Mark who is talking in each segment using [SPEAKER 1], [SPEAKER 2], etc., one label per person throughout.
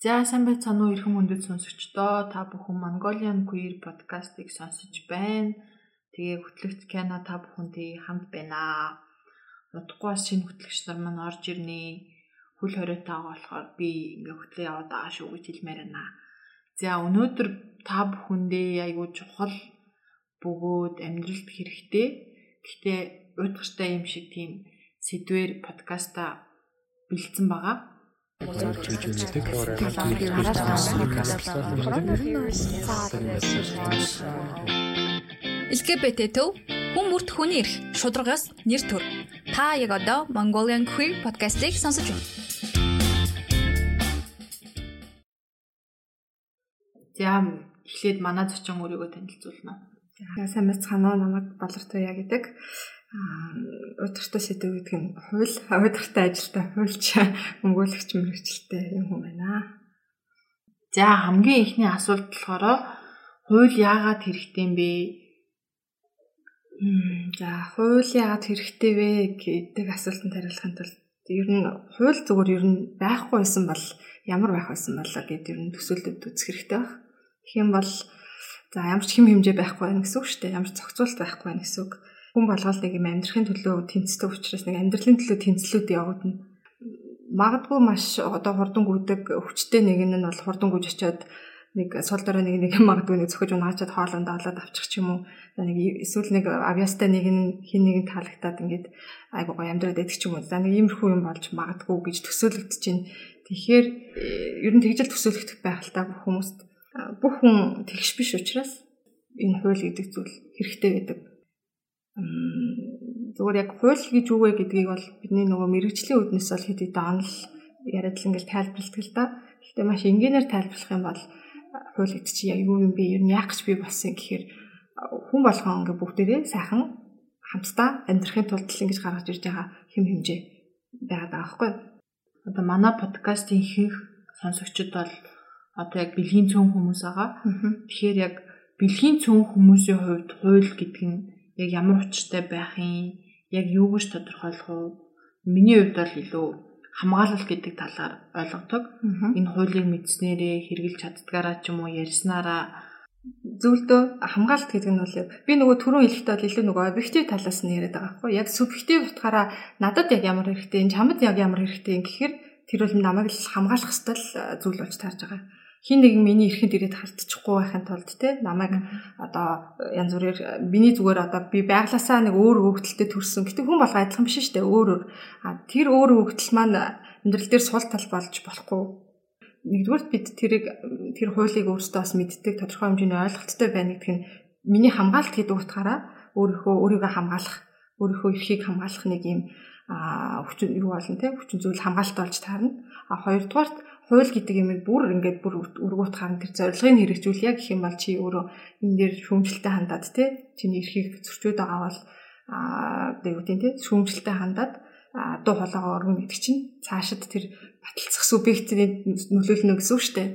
[SPEAKER 1] За сайн байцгаана уу эрхэм хүндэт сонсогчдоо та бүхэн Mongolian Queer podcast-ыг сонсож байна. Тэгээ хөтлөгч Кена та бүхэнтэй хамт байна. Удахгүй бас шинэ хөтлөгч нар маань орж ирнэ. Хөл хориотойгоо болохоор би ингээ хөтлөө яваад байгаа шүү гэж хэлмээр байна. За өнөөдөр та бүхэндээ айгүй чухал бөгөөд амьдралд хэрэгтэй. Гэхдээ уйдгартай юм шиг тийм сэдвэр подкаста бэлдсэн байгаа.
[SPEAKER 2] LGBT төв хүн бүрт хүний эрх шударгаас нэр төр. Та яг одоо Mongolian Queer podcast-ийг сонсож байна.
[SPEAKER 1] За эхлээд манай зочин өөрийгөө танилцуулна.
[SPEAKER 3] За сайн байцгаана уу намайг Балартуя гэдэг удиртай сэдв гэдэг нь хууль удиртай ажилтай хуульч өмгөөлөгч мэрэгчлээ юм хүн байна.
[SPEAKER 1] За хамгийн ихний асуулт болохоор хууль яагаад хэрэгтэй юм бэ?
[SPEAKER 3] За хууль яагаад хэрэгтэй вэ гэдэг асуултанд хариулахын тулд ер нь хууль зүгээр ер нь байхгүй байсан бол ямар байх байсан бол гэдэг ер нь төсөөлөлд үзэх хэрэгтэй баг. Тэгэх юм бол за ямар ч хэм хэмжээ байхгүй байх гэсэн үг шүү дээ. Ямар ч зохицуулт байхгүй байх гэсэн үг хүн болгоол нэг юм амьдрахын төлөө тэнцдэг учраас нэг амьдралын төлөө тэнцлүүд явагдана. Магадгүй маш одоо хурдан гүйдэг өвчтэй нэг нь бол хурдан гүйж очиод нэг сул дорой нэг нэг магадгүй нэг цохиж унаачаад хоолонд олоод авчих ч юм уу. Нэг эсвэл нэг авьяастай нэг нь хин нэг нь таалагдаад ингээд айгуу гоё амьдраад байдаг ч юм уу. За нэг иймэрхүү юм болж магадгүй гэж төсөөлөгдөж чинь. Тэгэхээр ер нь тэгжэл төсөөлөгдөх та бүх хүмүүст бүх хүн тэгш биш учраас энэ хууль гэдэг зүйл хэрэгтэй байдаг зүгээр яг хууль гэж юу вэ гэдгийг бол бидний нөгөө мэрэгжлийн үднэс бол хэд хэдэн онол яриад л ингээл тайлбарладаг л да. Гэхдээ маш энгийнээр тайлбарлах юм бол хууль гэдэг чи яг юу юм бэ? Ер нь яах гэж би болсон гэхээр хүн болгон ингээ бүгдээрээ сайхан хамтдаа амьдрахын тулд л ингэж гаргаж ирж байгаа хэм хэмжээ байгаад байгаа байхгүй юу?
[SPEAKER 1] Одоо манай подкастын ихэнх сонсогчид бол одоо яг бэлгийн цөөн хүмүүс байгаа. Тэгэхээр яг бэлгийн цөөн хүмүүсийн хувьд хууль гэдэг нь яг ямар учиртай байх юм, яг юу гэж тодорхойлох вэ? Миний хувьд бол илүү хамгаалал гэдэг талаар ойлгодог. Энэ хуулийг мэдснээрээ хэрэгжилж чаддгаараа ч юм уу ярьснараа зөвлөдөө хамгаалалт гэдэг нь бол би нөгөө түрүүн хэлэхдээ бол илүү нөгөө объектив талаас нь яриад байгаа байхгүй яг субъектив утгаараа надад яг ямар хэрэгтэй энэ чамд яг ямар хэрэгтэй юм гэхээр тэр бол намайг л хамгаалах хэвэл зүйл болж таарж байгаа хин нэгэн миний эрхэнд ирээд халтчихгүй байхын тулд те намайг одоо янз бүрээр миний зүгээр одоо би байгласаа нэг өөр хөвгөлтөд төрсөн. Гэтэ хүн болго адилхан биш шүү дээ. Өөр өөр. Тэр өөр хөвгөл маань амьдрал дээр сул тал болж болохгүй. Нэгдүгээр бид тэрийг тэр хуулийг өөрсдөө бас мэддэг тодорхой хэмжээний ойлголттой байна гэдг нь миний хамгаалалт гэдэг утгаараа өөрийнхөө өөрийгөө хамгаалах, өөрийнхөө эрхийг хамгаалах нэг юм а хүчин юу болно те хүчин зүйл хамгаалалт болж таарна. А хоёрдугаарт хууль гэдэг юм бүр ингээд бүр өргөт хаан тэр зорилгыг хэрэгжүүл яг гэх юм бол чи өөрөө энэ дээр шүүмжлэлтэй хандаад тий чиний эрхийг зөрчөөд байгаа бол аа юу гэдэг тий шүүмжлэлтэй хандаад дуу хоолойгоо өргөн гэдэг чинь цаашид тэр баталцах субъектийн нөлөөлнө гэсэн үг шүү дээ.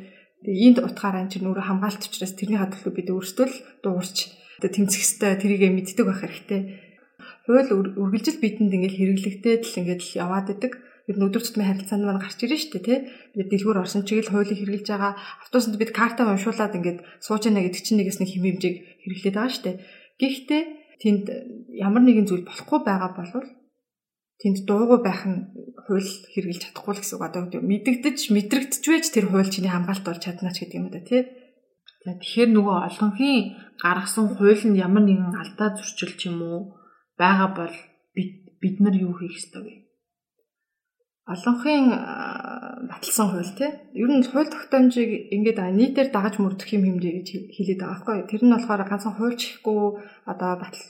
[SPEAKER 1] Тэгээ энд утгаараа чинь өөрөө хамгаалт учраас тэрний хадлуу бид өөрсдөө л дуурч тэмцэх хэвээр тэрийгэ мэддэг байх хэрэгтэй. Хууль үргэлжил бидэнд ингээд хэрэглэгдээд л ингээд яваад идэг нь өдөр тутмын харилцаанд маань гарч ирж штэ тий. Бид дэлгүүр орсон чиг л хуулийг хэрэгжилж байгаа. Автобусанд бид карта уншуулад ингээд сууж яана гэдэг чинь нэгээс нэг хэм хэмжээг хэрэглээд байгаа штэ. Гэхдээ тэнд ямар нэгэн зүйл болохгүй байгаа бол тэнд дуугүй байх нь хууль хэрэгжилж чадахгүй л гэсэн үг. Одоо мэдэгдэж, мэдрэгдэж байж тэр хууль чиний хамгаалт болж чадна ч гэдэг юм да тий. Тэгэхээр нөгөө олонхын гаргасан хууль нь ямар нэгэн алдаа зөрчил ч юм уу байгаа бол бид бид нар юу хийх ёстой вэ? Олонхын баталсан хууль тий. Ер нь хууль тогтоомжийг ингээд нийтээр дагаж мөрдөх юм хэмжээ гэж хэлээд байгаа байхгүй. Тэр нь болохоор ганцхан хуульч ихгүй одоо батал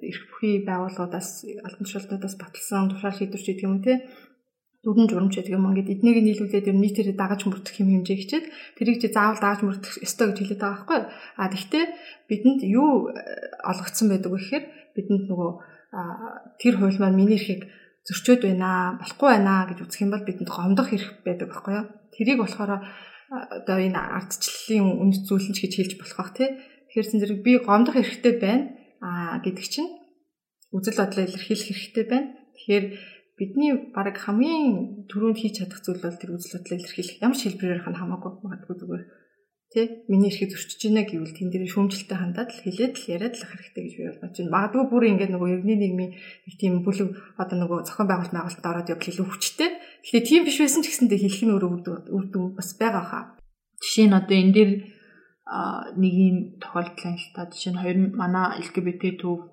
[SPEAKER 1] эрх бүхий байгууллагуудаас албан тушаалтнуудаас баталсан тушаал шийдвэрч гэдэг юм тий. Дүрэн журамч гэдэг юм ингээд эднийг нийлүүлээд ер нь нийтээр дагаж мөрдөх юм хэмжээ хичээд тэрийг чи заавал дагаж мөрдөх ёстой гэж хэлээд байгаа байхгүй. А тэгвэл бидэнд юу олгогдсон байдаг вэ гэхээр бидэнд нөгөө тэр хууль маань миний эрхийг зөрчөөд байна болохгүй байна гэж үзэх юм бол бидэнд гомдох хэрэг байдаг байхгүй юу. Тэрийг болохоор одоо энэ ардчлалын үнэт зүйл нь ч гэж хэлж болох бах тий. Тэгэхээр зэрэг би гомдох хэрэгтэй байна аа гэдэг чинь үзэл бодлоо илэрхийлэх хэрэгтэй байна. Тэгэхээр
[SPEAKER 3] бидний баг хамгийн түрүүнд хийж чадах зүйл бол тэр үзэл бодлоо илэрхийлэх. Ямар ч хэлбэрээр хана хамаагүй магадгүй зүгээр тий миний эрхийг зөрчиж байна гэвэл тэн дээр шүүмжлэлтэй хандаад л хэлээд л яриад л хэрэгтэй гэж би бодож байна. Магадгүй бүр ингээд нөгөө ерний нийгмийн нэг тийм бүлэг одоо нөгөө зохион байгуулалт байгуулалтад ороод явах илүү хүчтэй. Тэгэхээр тийм биш байсан ч гэсэндээ хэлэх нь өөрөө үр дүн бас байгаа хаа.
[SPEAKER 1] Жишээ нь одоо энэ дээр нэг юм тохиолдол л та жишээ нь хоёр манай LGBT төв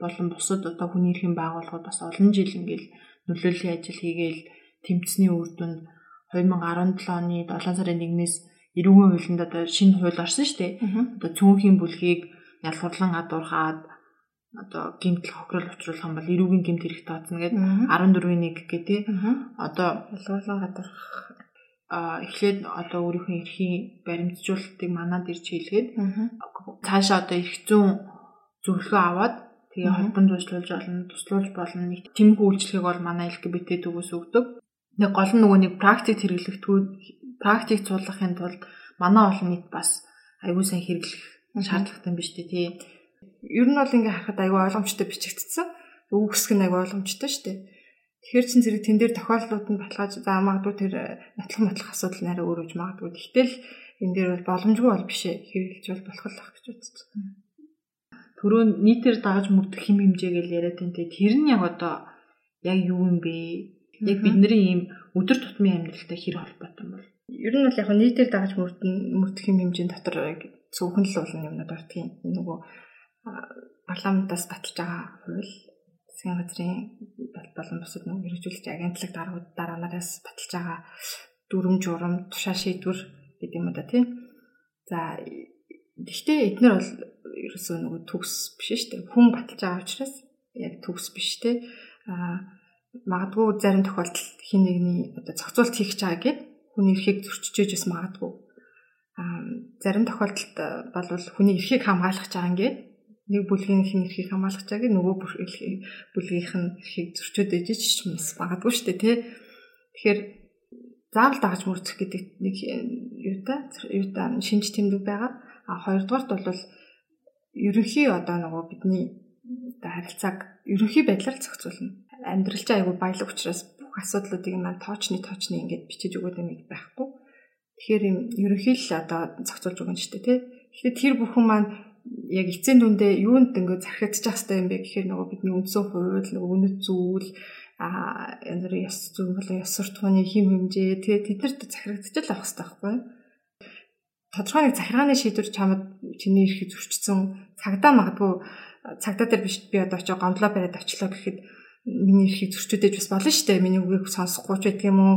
[SPEAKER 1] болон бусад одоо хүний эрхийн байгууллагууд бас олон жил ингээл нөлөөллийн ажил хийгээл тэмцсэний үр дүнд 2017 оны 7 сарын 1-ээс эрүүгийн хуулинд одоо шинэ хууль орсон шүү дээ. Одоо цөөнхийн бүлгийг ялгарлан гадуурхаад одоо гимтэл хохирол учруулах юм бол эрүүгийн гимт хэрэг тооцно гэдэг 14-ийн 1 гэх тий. Одоо
[SPEAKER 3] ялгарлан гадуурхах
[SPEAKER 1] а эхлээд одоо өөрийнхөө эрхийн баримтжуулалтыг манад ирж хийлгээд цаашаа одоо эрх зүйн зөвлөгөө аваад тэгээ холбон зуршлуулж болно, туслуулж болно. Нэг тэмхүү үйлчлэгийг бол манай LGBT төгөөс өгдөг. Нэг гол нь нөгөө нэг практик хэрэглэх практик цуулгахын тулд манай олон нийт бас аягүй сайн хэрэглэх шаардлагатай биш үү тий.
[SPEAKER 3] Ер нь бол ингээ харахад аягүй ойлгомжтой бичигдсэн. Үг хэсэг нь аягүй ойлгомжтой шүү дээ. Тэгэхээр чин зэрэг тэн дээр тохиолдлууд нь баталгааж за магадгүй тэр нотлох мотлох асуудал нарай өөрөж магадгүй. Тэгтэл энэ дээр бол боломжгүй бол биш ээ. Хэрэглэж бол болох л ах гэж үздэг.
[SPEAKER 1] Төрөө нийтээр дагаж мөрдөх хэм хэмжээ гэж яриад энэ тэр нь яг одоо яг юу юм бэ? Яг бидний ийм өдөр тутмын амьдралтай хэр холбоотой юм бол
[SPEAKER 3] Ер нь бол яг нийтээр дагаж мөрдөн мөрдөх юм хэмжээнд дотор цөөхөн л болно юмнууд ортгийн нөгөө парламентаас батж байгаа хууль засгийн газрын болон бусад нөгөө хэрэгжүүлэгч агентлаг даргууд дараанараас баталж байгаа дүрм журам тушаа шийдвэр гэдэг юм да тийм. За гэхдээ эднэр бол ерөөсөө нөгөө төгс биш шүү дээ. Хүн баталж байгаа учраас яг төгс биш те. А магадгүй зарим тохиолдолд хин нэгний одоо зохицуулт хийх байгаа гэдэг хүний эрхийг зөрчиж бас магадгүй. Аа зарим тохиолдолд бол хүний эрхийг хамгаалах чагаа ингээд нэг бүлгийн хин эрхийг хамгаалах чагаа нөгөө бүлгийнх нь эрхийг зөрчөөд ижиж бас магадгүй шүү дээ тий. Тэгэхээр заавал дагаж мөрдөх гэдэг нэг юутай юутай шинж тэмдэг байгаа. А хоёрдугаарт бол ерөнхий одоо нөгөө бидний одоо харилцааг ерөнхий байдлаар зохицуулна. Амьдрал чинь айгүй баялаг учраас асуудлуудыг маань тоочны тоочны ингээд бичиж өгöd юм байхгүй. Тэгэхээр юм ерөнхий л одоо зохицуулж өгөн шүү дээ тий. Тэгэхээр тэр бүхэн маань яг эцсийн дүндээ юунд ингээд зархидчих хэвээр юм бэ гэхээр нөгөө бидний үндсэн хууль нөгөө үнэт зүйл а янз бүрийн ёс зүйн болон ёс суртахууны хим хэмжээ тэгээ тэднэрт захирагдчих л авах хэрэгтэй байхгүй тодорхой нэг захиргааны шийдвэр чамд чиний эрхийг зөрчсөн цагдаа магадгүй цагдаа дээр биш би одоо очиж гомдлоо бариад очлоо гэхэд миний эрхийг зөрчөөдэж бас болно шүү дээ. Миний үгийг сонсохгүй ч гэдэг юм уу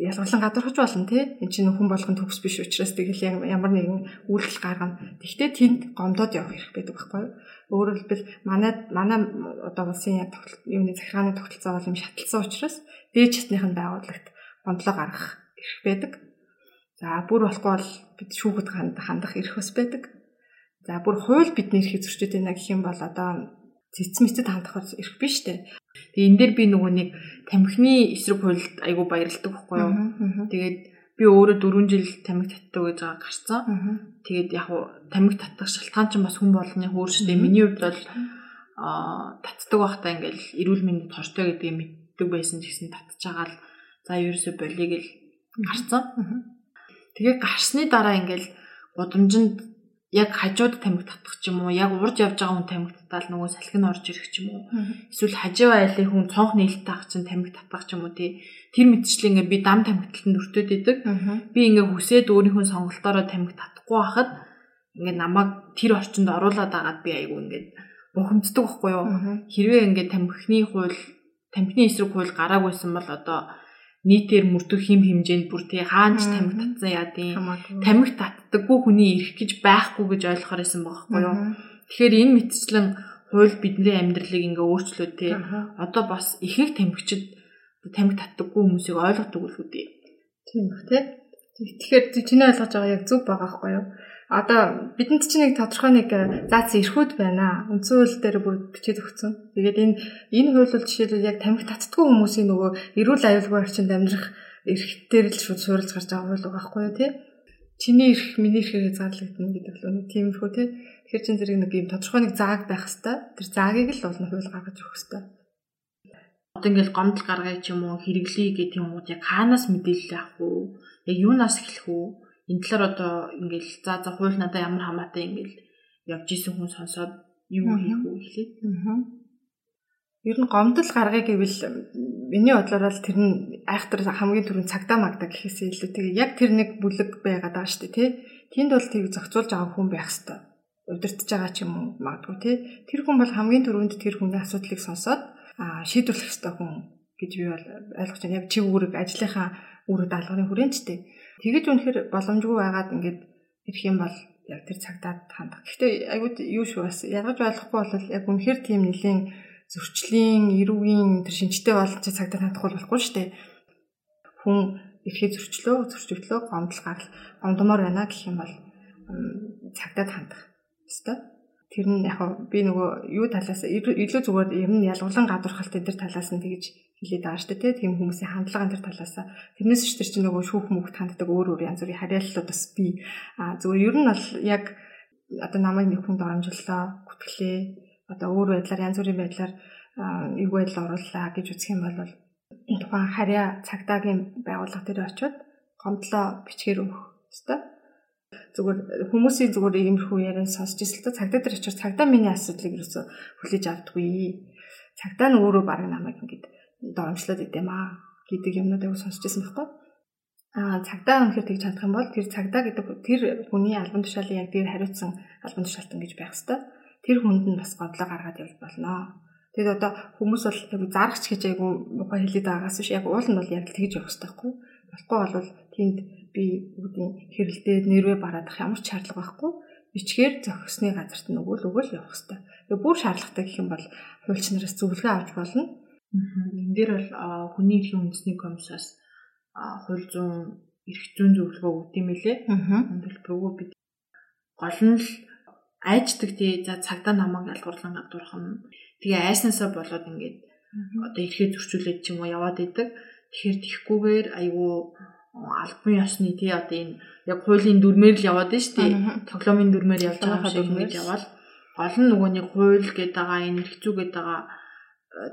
[SPEAKER 3] ялгарлан гадархаж болно тий. Энд чинь хүн болгон төгс биш учраас тэгэл ямар нэгэн үйлдэл гаргана. Тэгвэл тэнд гомдоод явах хэрэг байдаг байхгүй юу? Өөрөөр хэлбэл манай манай одоо улсын юуны захиргааны тогтолцоо бол юм шатлсан учраас дээд чатныхын байгууллагт гомдлоо гаргах эрх байдаг. За бүр болохгүй бол бид шүүхэд хандах эрх бас байдаг. За бүр хууль бидний эрхийг зөрчөөд байна гэх юм бол одоо цэц мэцэд хандах эрх биш үү? Тэгээ энэ дээр би нөгөө нэг тамхины эсрэг хуульд айгу баярлдаг байхгүй юу? Тэгээд би өөрөө 4 жил тамхи татдаг гэж байгаа гарцсан. Тэгээд яг уу тамхи татах шалтгаан ч бас хүн болгоны хөөрштэй. Миний хувьд бол аа татдаг байхдаа ингээл эрүүл мэндэд хортой гэдгийг мэддэг байсан ч гэсэн татж байгаа л за ерөөсө болиг л гарцсан. Тэгээ гарсны дараа ингээл гудамжинд яг хажууд тамхи татах ч юм уу яг урд явж байгаа хүн тамхи татаал нөгөө салхин орж ирэх ч юм уу. Эсвэл хажуу айлын хүн цонх нээлттэй ах чинь тамхи татах ч юм уу тий. Тэр мэтчлээ ингээ би дам тамхиталтанд өртөөд идэг. Би ингээ хүсээд өөрийнхөө сонголтоороо тамхи татахгүй байхад ингээ намайг тэр орчинд оруулаад агаад би айгу ингээ бухимддаг байхгүй юу? Хэрвээ ингээ тамхины хууль тамхины эсрэг хууль гараагүйсэн бол одоо нийтээр мөрдөх хим хэмжээнд бүр тий хаанч тамхи татсан яа тий. Тамхи татдаггүй хүний эрх гэж байхгүй гэж ойлгохоор байсан байхгүй юу? Тэгэхээр энэ мэтчлэн хууль бидний амьдралыг ингээ өөрчлөө тий. Одоо бас ихэнх тамхичид тамхи татдаггүй хүмүүсийг ойлгодог үл хүүдээ тийм ба тий. Тэгэхээр чиний ойлгож байгаа яг зөв байгаа байхгүй юу одоо бидэнд чинь нэг тодорхой нэг э, заац эрхүүд байна. Үндсэн хууль дээр бүр бичиж өгсөн. Тэгээд энэ энэ хууль бол жишээлбэл яг тамхи татдаггүй хүмүүсийн нөгөө эрүүл аюулгүй орчинд амьдрах эрхтээр л шууд суурилж гарч байгаа хууль байхгүй юу тий? Чиний эрх миний эрхээ заалагдана гэдэг л нэг тиймэрхүү тий. Тэгэхээр чин зэрэг нэг юм тодорхой нэг зааг байх хэвээр. Тэр заагийг л болно хууль гаргаж өгөх хэвээр.
[SPEAKER 1] Одоо ингээл гомдол гаргая ч юм уу хэрэглэе гэх юм уу яг хаанаас мэдээлэл авах уу? Яг юунаас эхлэх үү? Энэ талаар одоо ингээл за за хууль надад ямар хамаатай ингээл явж исэн хүн сонсоод юу хийх үү гэхлээ. Аа.
[SPEAKER 3] Ер нь гомдол гаргая гэвэл миний бодлоор л тэр нь айхтар хамгийн түрүүнд цагдаа магтаа гэхээсээ илүү тэгээ яг тэр нэг бүлэг байгаад байгаа шүү дээ тий. Тэнд бол тийг зохицуулж байгаа хүн байх хэвээр удирдах байгаа ч юм уу магадгүй тий. Тэр хүн бол хамгийн түрүүнд тэр хүний асуудлыг сонсоод шийдвэрлэх ёстой хүн гэж би бол ойлгож байна. Яг чив үүрэг ажлынхаа үүрэг даалгаврын хүрээндтэй. Тэгэж үнэхээр боломжгүй байгаад ингээд ирэх юм бол яг тэр цагтаад хандах. Гэхдээ айгууд юу шүү бас ядгаж ойлгохгүй бол яг үнэхээр тийм нэлийн зөрчлийн, эрүүгийн тэр шинжтэй болж цагтаад хандах болохгүй шүү дээ. Хүн ирэхэд зөрчлөө, зөрчигдлөө, гомдол гарал, гомдмоор байна гэх юм бол цагтаад хандах Өстой. Тэр нь яг би нөгөө юу талаас илүү зүгээр ер нь ялгуулан гадуурхалт энэ төр талаас нь тэгж хэлээд байгаа шүү дээ тийм хүмүүсийн хандлага энэ төр талаас тэрнээс ч тэр чинь нөгөө шүүх мөхт ханддаг өөр өөр янз бүрийн харьяаллууд бас би а зүгээр ер нь бол яг одоо намайг нэг хүнд оромжллоо гүтгэлээ. Одоо өөр байдлаар янз бүрийн байдлаар эв байдал орууллаа гэж үзэх юм бол тухайн харьяа цагдаагийн байгууллага дээр очиод гомдлоо бичгээр өгөх ёстой. Зүгээр хүмүүсийн зүгээр иймэрхүү яриа сонсч л цагдаа дээр очиж цагдаа миний асуудлыг ерөөсө хүлээж авдаггүй. Цагдаа нь өөрөө баг намайг ингэж доромжлоод идэм аа гэдэг юмнуудыг сонсч ирсэн байхгүй. Аа цагдаа өнөхөр тэгж чадах юм бол тэр цагдаа гэдэг тэр хүний албан тушаалын яг дээр хариуцсан албан тушаалтан гэж байх хэвээр тэр хүнд нь бас годлоо гаргаад явж болно. Тэгэд одоо хүмүүс бол яг зарагч гэж айгу мухай хэлээд байгаагаас биш яг уул нь бол яг тэгж явах хэрэгтэй байхгүй. Болохгүй бол тэнд би бүгдийн хэрэлдээд нэрвэ бараадах ямар ч шаардлага байхгүй. Бичгээр зохисны газарт нь өгөөл өгөөл явах хэрэгтэй. Тэгээ бүр шаардлагатай гэх юм бол хуульч нараас зөвлөгөө авч болно.
[SPEAKER 1] Энэ дээр бол хүний эрхийн үндэсний комиссаас хууль зүйн эрх зүйн зөвлөгөө өгд юм лээ. Төлбөрөө бид гол нь л айждаг тий. За цагдаа намайг ялгуурлан гадуурх нь тэгээ айснасаа болоод ингээд одоо ирэхэд зөрчүүлээд ч юм уу яваад идэг. Тэгэхээр тихгүүгээр айгүй албан ёсны тий. Одоо энэ яг хуулийн дүрмээр л яваад байна шүү дээ. Тоглоомын дүрмээр явж байгаа юм шиг ингэж явал гол нь нөгөө нэг хууль гэдэг байгаа энэ хэрэгцүү гэдэг байгаа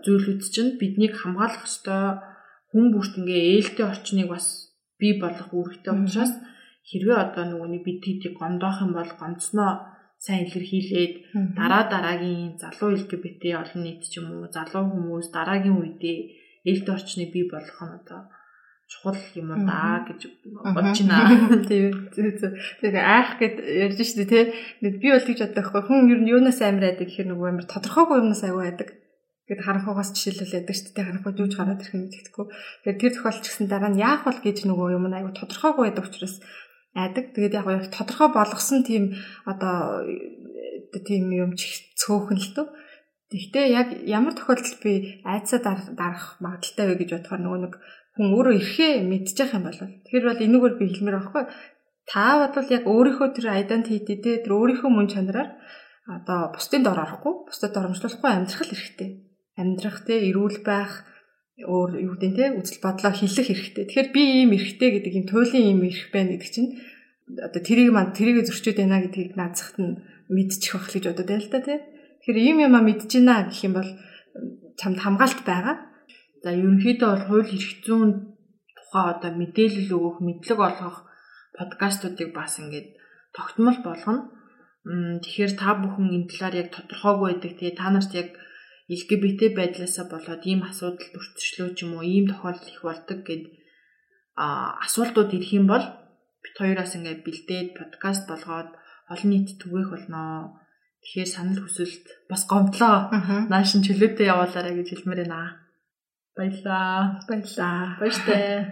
[SPEAKER 1] зүйлүүд чинь биднийг хамгаалах ёстой хүн бүрт ингээ ээлтэй орчныг бас бий болгох үүрэгтэй учраас хэрвээ одоо нөгөө нэг бид тийдийг гомдоох юм бол гомцноо сайн илэрхийлээд дараа дараагийн залуу LGBT олон нийт ч юм уу залуу хүмүүс дараагийн үедээ ээлтэй орчныг бий болгох нь одоо чухал юм уу даа гэж бодож байна.
[SPEAKER 3] Тийм. Тэгээ айх гэд ярьж штэ тий. Би бол тэгж боддог. Хүн ер нь юунаас амар байдаг гэхээр нөгөө амар тодорхойгүй юмнаас аягүй байдаг. Гэт харанхугаас жишээлбэл байдаг штэ тий. Харанхуй юуж гараад ирэх юм гэдэгтгүй. Тэгээ тэр тохиолч гэсэн дараа нь яах вэ гэж нөгөө юм аягүй тодорхойгүй байдаг учраас айдаг. Тэгээд яг яг тодорхой болгосон тийм одоо тийм юм цөөхөн л төө. Гэхдээ яг ямар тохиолдолд би айцаа дарах магадaltaй вэ гэж бодохоор нөгөө нэг хүн өөрөө ирэхээ мэдчих юм бол тэгэхээр бол энэгээр би хэлмээр байхгүй та бодвол яг өөрийнхөө тэр identity тэ тэр өөрийнхөө мөн чанараар одоо бусдын дор орохгүй бусдад доромжлуулахгүй амьдрах л хэрэгтэй амьдрах тэ эрүүл байх өөр юу гэдэг те үзэл бодлоо хилэх хэрэгтэй тэгэхээр би ийм эрхтэй гэдэг юм туйлын ийм эрх байна гэдэг чинь одоо тэрийг манд тэрийг зөрчөөд байна гэдгийг наацхад нь мэдчих байх гэж бодод байна л та тий Тэгэхээр ийм юма мэдэж байна гэх юм бол чамд хамгаалт байгаа За ерөнхийдөө бол хууль эрх зүйн тухай одоо мэдээлэл өгөх, мэдлэг олгох подкастуудыг бас ингээд тогтмол болгоно. Тэгэхээр та бүхэн энэ талаар яг тодорхойгүй байдаг. Тэгээ та нарт яг LGBT байдлаасаа болоод ийм асуудал төрчлөө ч юм уу, ийм тохиолдол их болдог гэд а асуултууд ирэх юм бол бит хоёроос ингээд бэлдээд подкаст болгоод олон нийт түгээх болноо. Тэгэхээр санал хүсэлт бас гомдлоо. Нааш нь чөлөөтэй явуулаарай гэж хэлмээр байна. Баярлаа. Баярлаа.
[SPEAKER 1] Баяртай.